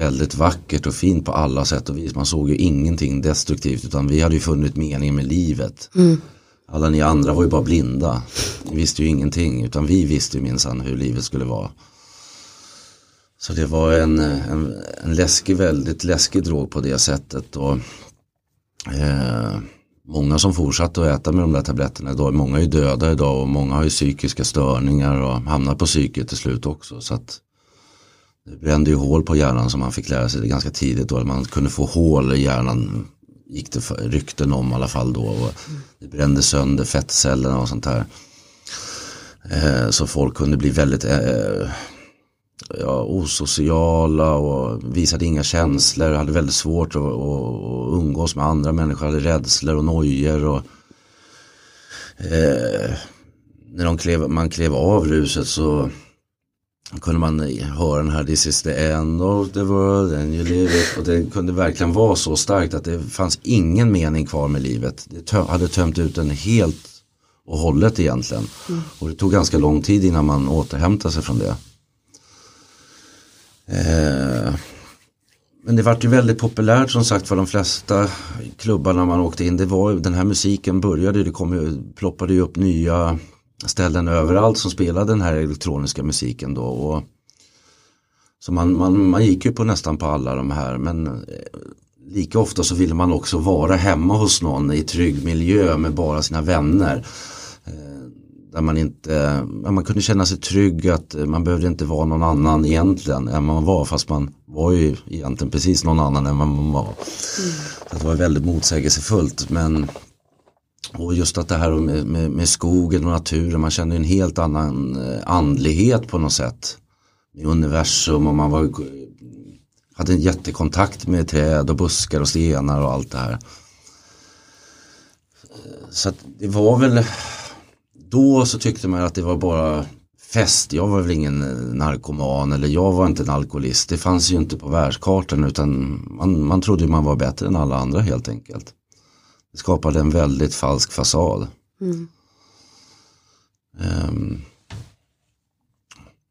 väldigt vackert och fint på alla sätt och vis. Man såg ju ingenting destruktivt utan vi hade ju funnit mening med livet. Mm. Alla ni andra var ju bara blinda. Ni visste ju ingenting utan vi visste ju minsann hur livet skulle vara. Så det var en, en, en läskig, väldigt läskig drog på det sättet. Och, eh, många som fortsatte att äta med de där tabletterna idag. Många är döda idag och många har ju psykiska störningar och hamnar på psyket till slut också. Så att det brände ju hål på hjärnan som man fick lära sig det ganska tidigt då. Man kunde få hål i hjärnan gick det rykten om i alla fall då. Och det brände sönder fettcellerna och sånt här. Eh, så folk kunde bli väldigt eh, eh, ja, osociala och visade inga känslor, hade väldigt svårt att, att umgås med andra människor, hade rädslor och nojor. Och, eh, när de klev, man klev av ruset så kunde man höra den här This is the end of the world and you live it. Och det kunde verkligen vara så starkt att det fanns ingen mening kvar med livet. Det tö hade tömt ut den helt och hållet egentligen. Mm. Och det tog ganska lång tid innan man återhämtade sig från det. Eh, men det vart ju väldigt populärt som sagt för de flesta klubbarna man åkte in. Det var den här musiken började, det kom ju, ploppade ju upp nya ställen överallt som spelade den här elektroniska musiken då. Och, så man, man, man gick ju på nästan på alla de här men eh, lika ofta så ville man också vara hemma hos någon i trygg miljö med bara sina vänner. Eh, där man inte, man kunde känna sig trygg att man behövde inte vara någon annan egentligen än man var fast man var ju egentligen precis någon annan än man var. Mm. det var väldigt motsägelsefullt men och just att det här med, med, med, skogen och naturen, man kände en helt annan eh, andlighet på något sätt. Med universum och man var, hade en jättekontakt med träd och buskar och stenar och allt det här. Eh, så det var väl, då så tyckte man att det var bara fest. Jag var väl ingen eh, narkoman eller jag var inte en alkoholist. Det fanns ju inte på världskartan utan man, man trodde man var bättre än alla andra helt enkelt. Det skapade en väldigt falsk fasad. Mm. Um,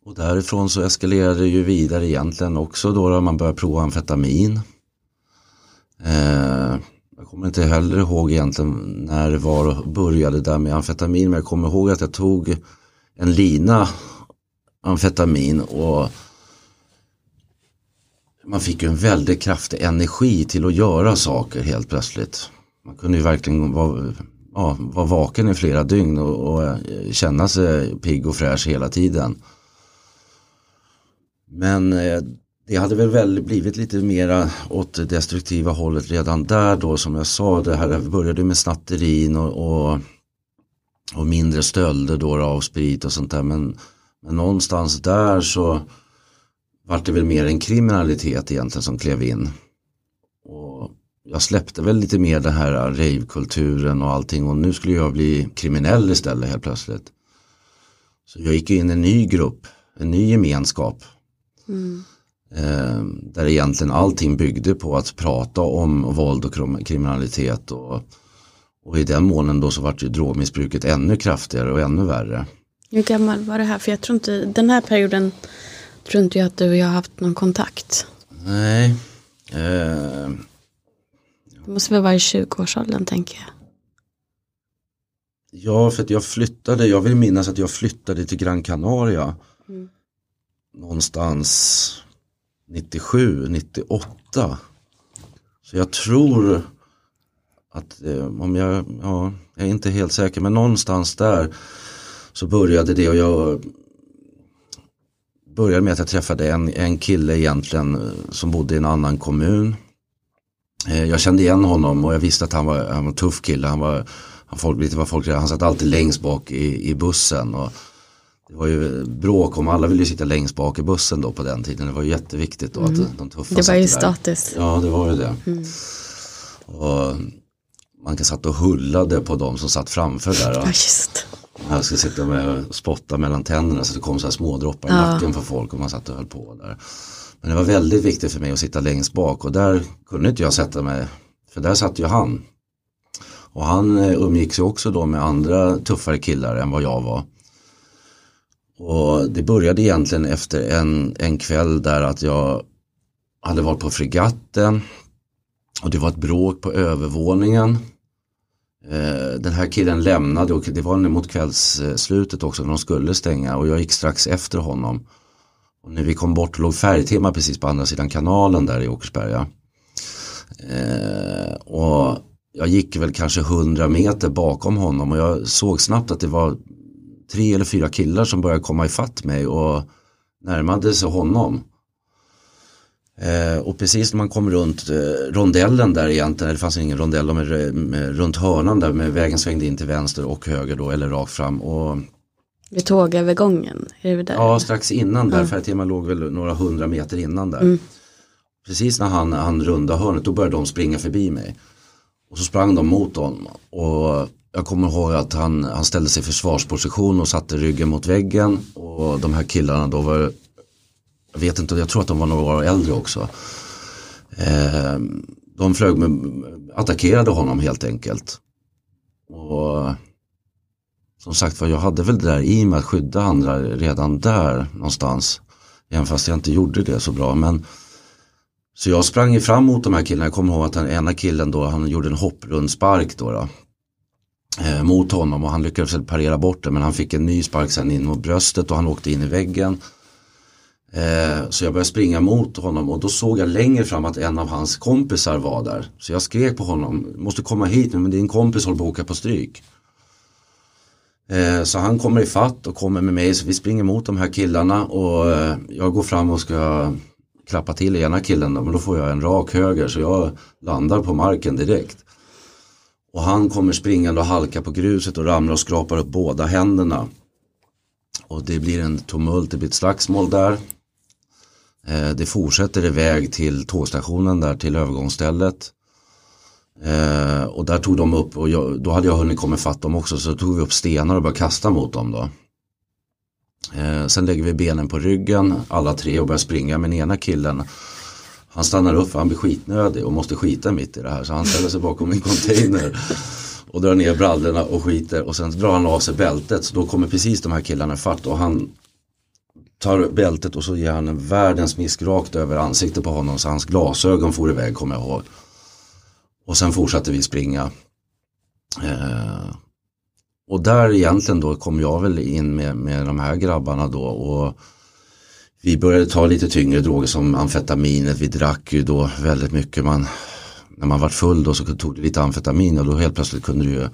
och därifrån så eskalerade det ju vidare egentligen också då, då man började prova amfetamin. Uh, jag kommer inte heller ihåg egentligen när det var och började där med amfetamin men jag kommer ihåg att jag tog en lina amfetamin och man fick ju en väldigt kraftig energi till att göra saker helt plötsligt. Man kunde ju verkligen vara, ja, vara vaken i flera dygn och, och eh, känna sig pigg och fräsch hela tiden. Men eh, det hade väl, väl blivit lite mera åt det destruktiva hållet redan där då som jag sa. Det här började med snatterin och, och, och mindre stölder då av sprit och sånt där. Men, men någonstans där så vart det väl mer en kriminalitet egentligen som klev in jag släppte väl lite mer den här ravekulturen och allting och nu skulle jag bli kriminell istället helt plötsligt. Så jag gick in i en ny grupp, en ny gemenskap. Mm. Eh, där egentligen allting byggde på att prata om våld och kriminalitet och, och i den månen då så vart ju drogmissbruket ännu kraftigare och ännu värre. Hur gammal var det här? För jag tror inte, den här perioden tror inte jag att du och jag har haft någon kontakt. Nej. Eh, det måste väl vara i 20-årsåldern tänker jag. Ja, för att jag flyttade, jag vill minnas att jag flyttade till Gran Canaria. Mm. Någonstans 97, 98. Så jag tror att eh, om jag, ja, jag är inte helt säker men någonstans där så började det och jag började med att jag träffade en, en kille egentligen eh, som bodde i en annan kommun. Eh, jag kände igen honom och jag visste att han var, han var en tuff kille. Han, var, han, folk, lite vad folk, han satt alltid längst bak i, i bussen. Och det var ju bråk om, alla ville ju sitta längst bak i bussen då på den tiden. Det var ju jätteviktigt då mm. att de tuffa Det var ju status. Ja det var ju det. Mm. Och man kan satt och hullade på de som satt framför där. Ja, just. Jag skulle sitta med och spotta mellan tänderna så det kom så här små droppar i ja. nacken på folk och man satt och höll på där. Men det var väldigt viktigt för mig att sitta längst bak och där kunde inte jag sätta mig. För där satt ju han. Och han eh, umgicks ju också då med andra tuffare killar än vad jag var. Och det började egentligen efter en, en kväll där att jag hade varit på fregatten och det var ett bråk på övervåningen. Eh, den här killen lämnade och det var mot kvällsslutet också när de skulle stänga och jag gick strax efter honom. Och när vi kom bort låg färgtema precis på andra sidan kanalen där i Åkersberga. Eh, och jag gick väl kanske hundra meter bakom honom och jag såg snabbt att det var tre eller fyra killar som började komma ifatt mig och närmade sig honom. Eh, och precis när man kom runt eh, rondellen där egentligen, det fanns ingen rondell, med, med, eh, runt hörnan där med vägen svängde in till vänster och höger då eller rakt fram. Och, vid tågövergången, är det där? Ja, strax innan där, ja. Färgtema låg väl några hundra meter innan där. Mm. Precis när han, han rundade hörnet då började de springa förbi mig. Och så sprang de mot honom. Och jag kommer ihåg att han, han ställde sig i försvarsposition och satte ryggen mot väggen. Och de här killarna då var, jag vet inte, jag tror att de var några år äldre också. Eh, de flög med, attackerade honom helt enkelt. Och som sagt var, jag hade väl det där i mig att skydda andra redan där någonstans. Även fast jag inte gjorde det så bra. Men så jag sprang fram mot de här killarna. Jag kommer ihåg att den ena killen då, han gjorde en hopprundspark då. då eh, mot honom och han lyckades parera bort det men han fick en ny spark sen in mot bröstet och han åkte in i väggen. Eh, så jag började springa mot honom och då såg jag längre fram att en av hans kompisar var där. Så jag skrek på honom, måste komma hit nu men din kompis håller på att åka på stryk. Eh, så han kommer i fatt och kommer med mig så vi springer mot de här killarna och eh, jag går fram och ska klappa till ena killen men då får jag en rak höger så jag landar på marken direkt. Och han kommer springande och halkar på gruset och ramlar och skrapar upp båda händerna. Och det blir en tumult, det blir ett slagsmål där. Eh, det fortsätter iväg till tågstationen där till övergångsstället. Eh, och där tog de upp, och jag, då hade jag hunnit komma fatt dem också, så tog vi upp stenar och började kasta mot dem då. Eh, sen lägger vi benen på ryggen, alla tre och börjar springa, men ena killen han stannar upp för han blir skitnödig och måste skita mitt i det här. Så han ställer sig bakom en container och drar ner brallorna och skiter och sen drar han av sig bältet. Så då kommer precis de här killarna fatt och han tar bältet och så ger han en världens misk rakt över ansiktet på honom så hans glasögon for iväg kommer jag ihåg. Och sen fortsatte vi springa. Eh, och där egentligen då kom jag väl in med, med de här grabbarna då och vi började ta lite tyngre droger som amfetaminet. Vi drack ju då väldigt mycket. Man, när man var full då så tog du lite amfetamin och då helt plötsligt kunde du ju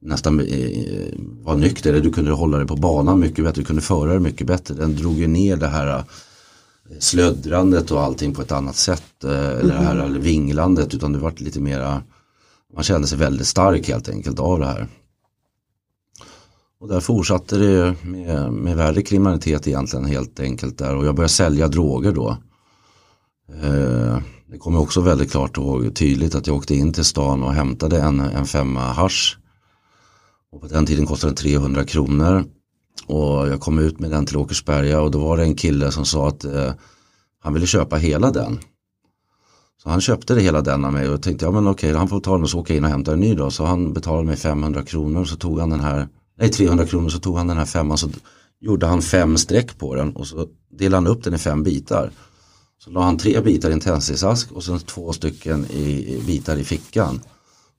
nästan eh, vara nykter. Du kunde hålla dig på banan mycket bättre. Du kunde föra dig mycket bättre. Den drog ju ner det här slöddrandet och allting på ett annat sätt. Eh, eller det här eller vinglandet utan det var lite mera man kände sig väldigt stark helt enkelt av det här. Och där fortsatte det med, med värre kriminalitet egentligen helt enkelt där och jag började sälja droger då. Eh, det kommer också väldigt klart ihåg tydligt att jag åkte in till stan och hämtade en, en femma hash. Och på den tiden kostade den 300 kronor. Och jag kom ut med den till Åkersberga och då var det en kille som sa att eh, han ville köpa hela den. Så han köpte det hela den av mig och tänkte ja men okej han får ta den och så åka in och hämta en ny då. Så han betalade mig 500 kronor och så tog han den här nej 300 kronor så tog han den här femman så gjorde han fem streck på den och så delade han upp den i fem bitar. Så la han tre bitar i en tändsticksask och sen två stycken i, bitar i fickan.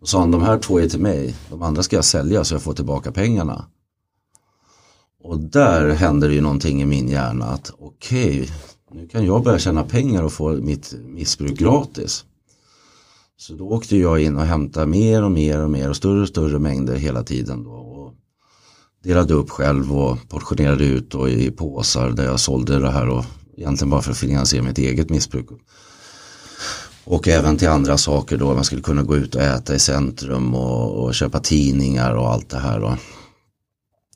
Och sa han de här två är till mig, de andra ska jag sälja så jag får tillbaka pengarna. Och där händer det ju någonting i min hjärna att okej, okay, nu kan jag börja tjäna pengar och få mitt missbruk gratis. Så då åkte jag in och hämtade mer och mer och mer och större och större mängder hela tiden. Då delade upp själv och portionerade ut och i påsar där jag sålde det här och egentligen bara för att finansiera mitt eget missbruk. Och även till andra saker då, man skulle kunna gå ut och äta i centrum och, och köpa tidningar och allt det här. Då.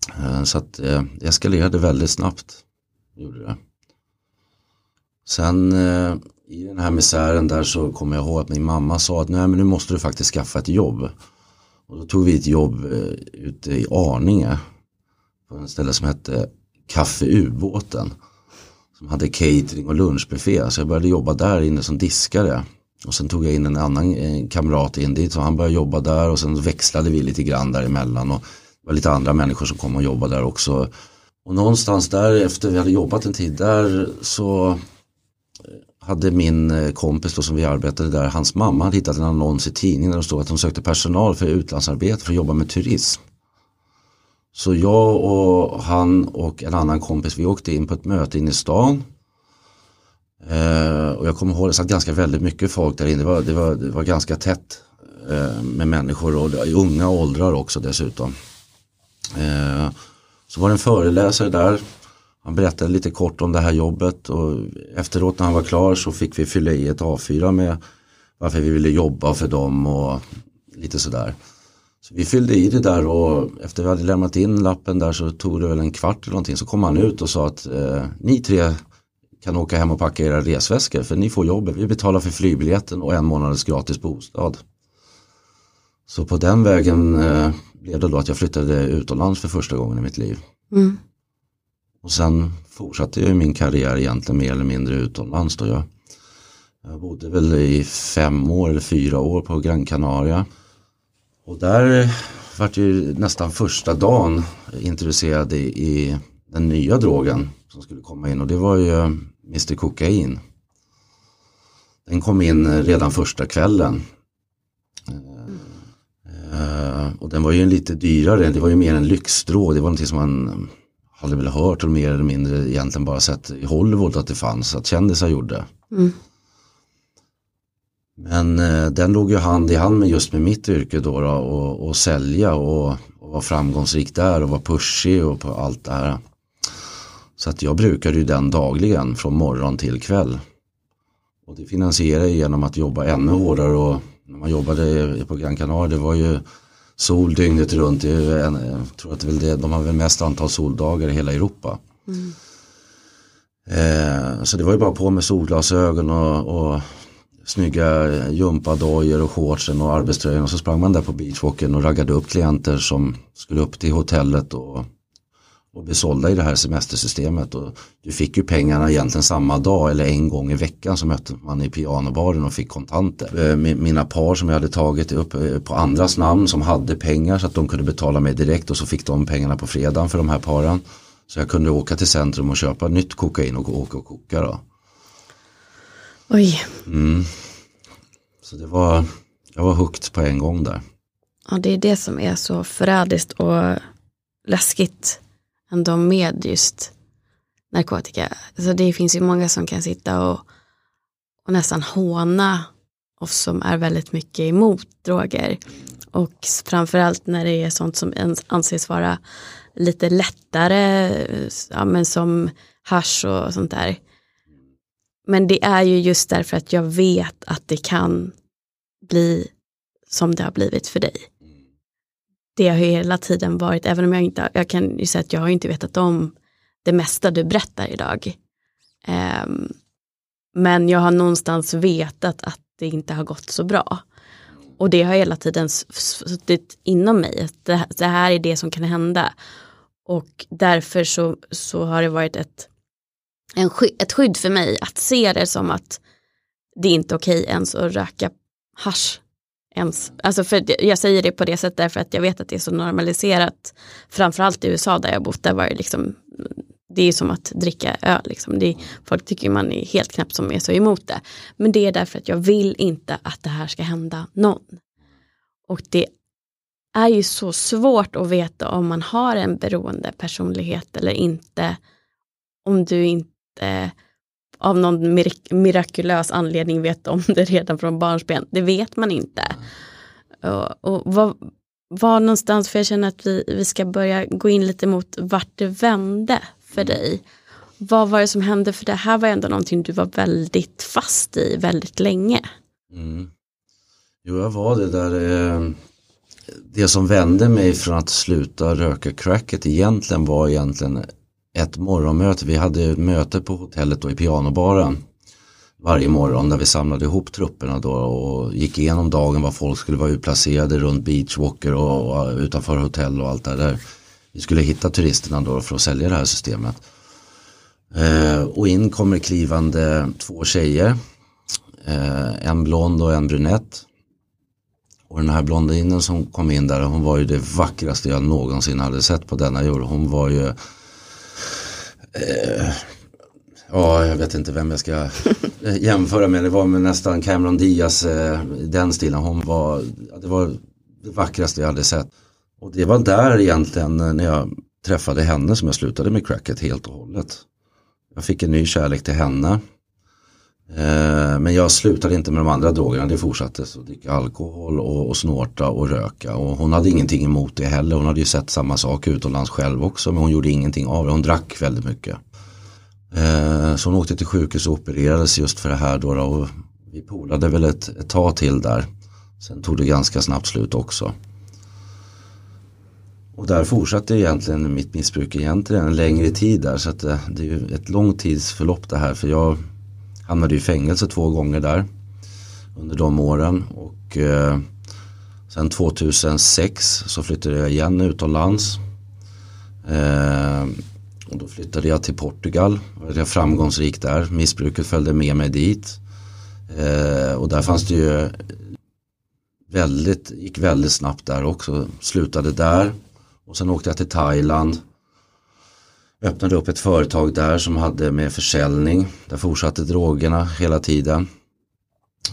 Eh, så att eh, det eskalerade väldigt snabbt. Gjorde det. Sen eh, i den här misären där så kommer jag ihåg att min mamma sa att nej men nu måste du faktiskt skaffa ett jobb. Och då tog vi ett jobb ute i Arninge på en ställe som hette Kaffe Ubåten. Som hade catering och lunchbuffé. Så jag började jobba där inne som diskare. Och sen tog jag in en annan en kamrat in dit. Så han började jobba där och sen växlade vi lite grann däremellan. Och var lite andra människor som kom och jobbade där också. Och någonstans där efter vi hade jobbat en tid där så eh, hade min eh, kompis då som vi arbetade där, hans mamma hade hittat en annons i tidningen där det stod att de sökte personal för utlandsarbete för att jobba med turism. Så jag och han och en annan kompis vi åkte in på ett möte inne i stan. Eh, och jag kommer ihåg det satt ganska väldigt mycket folk där inne. Det var, det var, det var ganska tätt eh, med människor och i unga åldrar också dessutom. Eh, så var det en föreläsare där. han berättade lite kort om det här jobbet och efteråt när han var klar så fick vi fylla i ett A4 med varför vi ville jobba för dem och lite sådär. Så vi fyllde i det där och efter vi hade lämnat in lappen där så tog det väl en kvart eller någonting så kom han ut och sa att eh, ni tre kan åka hem och packa era resväskor för ni får jobbet. Vi betalar för flygbiljetten och en månaders gratis bostad. Så på den vägen eh, blev det då att jag flyttade utomlands för första gången i mitt liv. Mm. Och sen fortsatte jag min karriär egentligen mer eller mindre utomlands. Då jag, jag bodde väl i fem år eller fyra år på Gran Canaria. Och där vart ju nästan första dagen introducerad i, i den nya drogen som skulle komma in och det var ju Mr Kokain. Den kom in redan första kvällen. Eh, och den var ju lite dyrare, det var ju mer en lyxdrog, det var någonting som man hade väl hört och mer eller mindre egentligen bara sett i Hollywood att det fanns, att kändisar gjorde. Mm. Men eh, den låg ju hand i hand med just med mitt yrke då, då och, och sälja och, och vara framgångsrik där och vara pushig och på allt det här. Så att jag brukade ju den dagligen från morgon till kväll. Och det finansierade jag genom att jobba ännu hårdare och när man jobbade på Gran Canaria det var ju sol dygnet runt. Det är en, jag tror att det är det, de har väl mest antal soldagar i hela Europa. Mm. Eh, så det var ju bara på med solglasögon och, och snygga gympadojor och shortsen och arbetströjan och så sprang man där på beachwalken och raggade upp klienter som skulle upp till hotellet och, och bli sålda i det här semestersystemet. Och du fick ju pengarna egentligen samma dag eller en gång i veckan så mötte man i pianobaren och fick kontanter. Eh, Mina par som jag hade tagit upp eh, på andras namn som hade pengar så att de kunde betala mig direkt och så fick de pengarna på fredagen för de här paren. Så jag kunde åka till centrum och köpa nytt kokain och åka och koka då. Oj, Mm. Så det var, jag var hooked på en gång där. ja, det är det som är så förrädiskt och läskigt ändå med just narkotika. Alltså det finns ju många som kan sitta och, och nästan håna oss som är väldigt mycket emot droger. Och framförallt när det är sånt som anses vara lite lättare, ja, men som hash och sånt där. Men det är ju just därför att jag vet att det kan bli som det har blivit för dig. Det har ju hela tiden varit, även om jag inte, jag kan ju säga att jag har inte vetat om det mesta du berättar idag. Um, men jag har någonstans vetat att det inte har gått så bra. Och det har hela tiden suttit inom mig, att det, det här är det som kan hända. Och därför så, så har det varit ett, en, sky- ett skydd för mig att se det som att det är inte okej ens att röka hasch. Ens. Alltså för jag säger det på det sättet därför att jag vet att det är så normaliserat. Framförallt i USA där jag bott, där var det liksom det är som att dricka öl. Liksom. Det är, folk tycker man är helt knäpp som är så emot det. Men det är därför att jag vill inte att det här ska hända någon. Och det är ju så svårt att veta om man har en beroende personlighet eller inte. Om du inte av någon mirak mirakulös anledning vet om det redan från barnsben. Det vet man inte. Och, och vad, var någonstans, för jag känner att vi, vi ska börja gå in lite mot vart det vände för dig. Vad var det som hände? För det här var ändå någonting du var väldigt fast i väldigt länge. Mm. Jo, jag var det där. Eh, det som vände mig från att sluta röka cracket egentligen var egentligen ett morgonmöte. Vi hade ett möte på hotellet då i pianobaren varje morgon där vi samlade ihop trupperna då och gick igenom dagen var folk skulle vara utplacerade runt beachwalker och, och utanför hotell och allt det där. Vi skulle hitta turisterna då för att sälja det här systemet. Eh, och in kommer klivande två tjejer. Eh, en blond och en brunett. Och den här blondinen som kom in där, hon var ju det vackraste jag någonsin hade sett på denna jord. Hon var ju eh, Ja, jag vet inte vem jag ska eh, jämföra med. Det var med nästan Cameron Diaz, eh, den stilen. Hon var, det var det vackraste jag hade sett. Och det var där egentligen eh, när jag träffade henne som jag slutade med cracket helt och hållet. Jag fick en ny kärlek till henne. Eh, men jag slutade inte med de andra drogerna, det fortsatte. Så dricka alkohol och, och snorta och röka. Och hon hade ingenting emot det heller. Hon hade ju sett samma sak utomlands själv också. Men hon gjorde ingenting av det. Hon drack väldigt mycket. Eh, så hon åkte till sjukhus och opererades just för det här då. Och vi polade väl ett, ett tag till där. Sen tog det ganska snabbt slut också. Och där fortsatte egentligen mitt missbruk egentligen en längre tid där. Så att det, det är ju ett långt tidsförlopp det här. För jag hamnade i fängelse två gånger där. Under de åren. Och eh, sen 2006 så flyttade jag igen utomlands. Eh, och då flyttade jag till Portugal. Jag var framgångsrik där. Missbruket följde med mig dit. Eh, och där fanns det ju väldigt, gick väldigt snabbt där också. Slutade där. Och sen åkte jag till Thailand. Öppnade upp ett företag där som hade med försäljning. Där fortsatte drogerna hela tiden.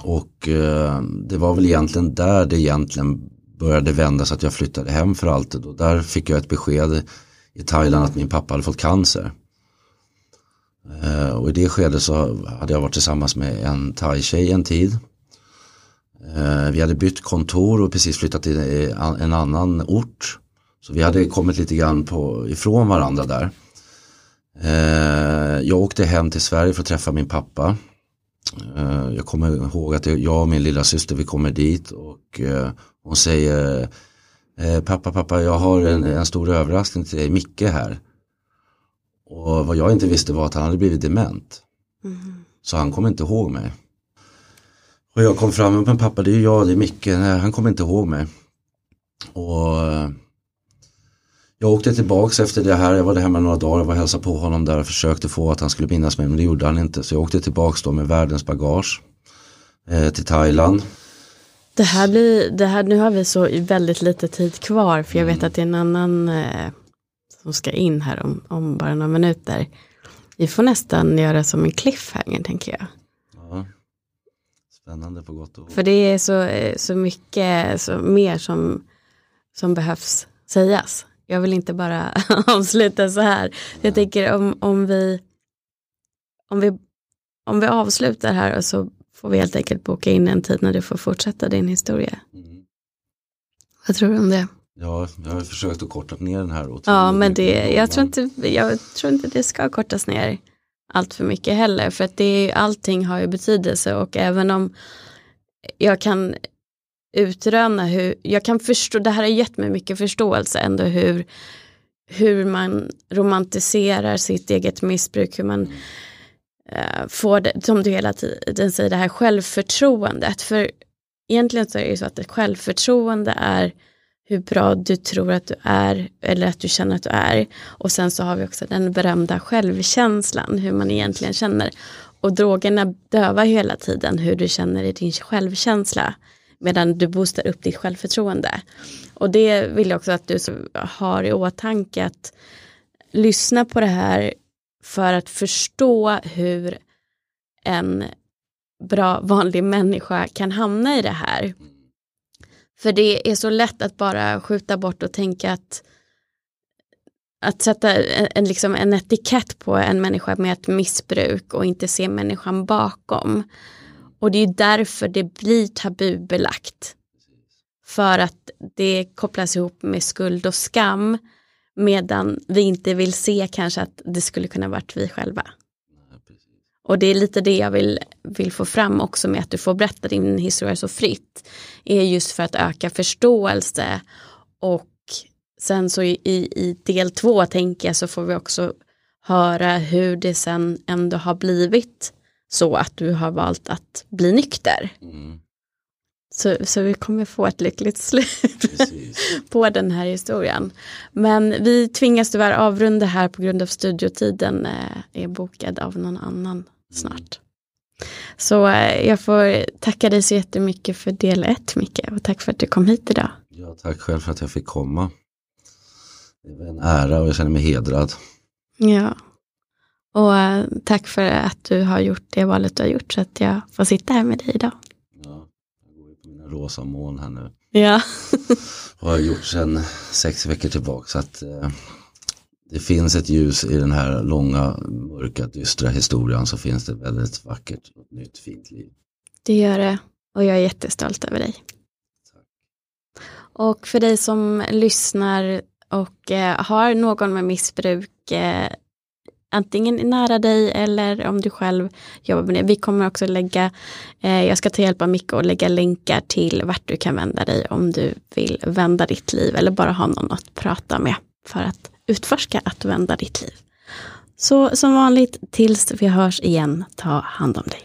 Och eh, det var väl egentligen där det egentligen började vända så att jag flyttade hem för alltid. Och där fick jag ett besked i Thailand att min pappa hade fått cancer. Eh, och i det skedet så hade jag varit tillsammans med en thai-tjej en tid. Eh, vi hade bytt kontor och precis flyttat till en annan ort. Så vi hade kommit lite grann på, ifrån varandra där. Eh, jag åkte hem till Sverige för att träffa min pappa. Eh, jag kommer ihåg att jag och min lilla syster vi kommer dit och eh, hon säger Pappa, pappa, jag har en, en stor överraskning till dig, Micke här. Och vad jag inte visste var att han hade blivit dement. Mm. Så han kom inte ihåg mig. Och jag kom fram, men pappa det är jag, det är Micke, nej han kommer inte ihåg mig. Och jag åkte tillbaks efter det här, jag var där hemma några dagar och var hälsade på honom där och försökte få att han skulle minnas mig men det gjorde han inte. Så jag åkte tillbaks då med världens bagage eh, till Thailand. Det här blir, det här, nu har vi så väldigt lite tid kvar för jag vet mm. att det är en annan eh, som ska in här om, om bara några minuter. Vi får nästan göra som en cliffhanger tänker jag. Ja. Spännande på gott och För det är så, eh, så mycket så, mer som, som behövs sägas. Jag vill inte bara avsluta så här. Jag tänker om, om, vi, om, vi, om vi avslutar här och så får vi helt enkelt boka in en tid när du får fortsätta din historia. Mm. Vad tror du om det? Ja, jag har försökt att korta ner den här. Ja, men det, jag, tror inte, jag tror inte det ska kortas ner allt för mycket heller. För att det är, allting har ju betydelse och även om jag kan utröna hur, jag kan förstå, det här har gett mig mycket förståelse ändå hur, hur man romantiserar sitt eget missbruk, hur man uh, får det, som du hela tiden säger, det här självförtroendet. För egentligen så är det ju så att ett självförtroende är hur bra du tror att du är eller att du känner att du är. Och sen så har vi också den berömda självkänslan, hur man egentligen känner. Och drogerna dövar hela tiden hur du känner i din självkänsla medan du boostar upp ditt självförtroende. Och det vill jag också att du har i åtanke att lyssna på det här för att förstå hur en bra vanlig människa kan hamna i det här. För det är så lätt att bara skjuta bort och tänka att att sätta en, liksom en etikett på en människa med ett missbruk och inte se människan bakom. Och det är därför det blir tabubelagt. För att det kopplas ihop med skuld och skam. Medan vi inte vill se kanske att det skulle kunna varit vi själva. Och det är lite det jag vill, vill få fram också med att du får berätta din historia så fritt. Är just för att öka förståelse. Och sen så i, i del två tänker jag så får vi också höra hur det sen ändå har blivit så att du har valt att bli nykter. Mm. Så, så vi kommer få ett lyckligt slut på den här historien. Men vi tvingas tyvärr avrunda här på grund av studiotiden eh, är bokad av någon annan mm. snart. Så eh, jag får tacka dig så jättemycket för del ett Micke och tack för att du kom hit idag. Ja, tack själv för att jag fick komma. Det var en ära och jag känner mig hedrad. Ja, och uh, tack för att du har gjort det valet du har gjort så att jag får sitta här med dig idag. Ja, jag går på mina rosa moln här nu. Ja. och har gjort sedan sex veckor tillbaka så att uh, det finns ett ljus i den här långa, mörka, dystra historien så finns det väldigt vackert och nytt fint liv. Det gör det och jag är jättestolt över dig. Och för dig som lyssnar och eh, har någon med missbruk eh, antingen nära dig eller om du själv jobbar med det. Vi kommer också lägga, eh, jag ska ta hjälp av Micke och lägga länkar till vart du kan vända dig om du vill vända ditt liv eller bara ha någon att prata med för att utforska att vända ditt liv. Så som vanligt, tills vi hörs igen, ta hand om dig.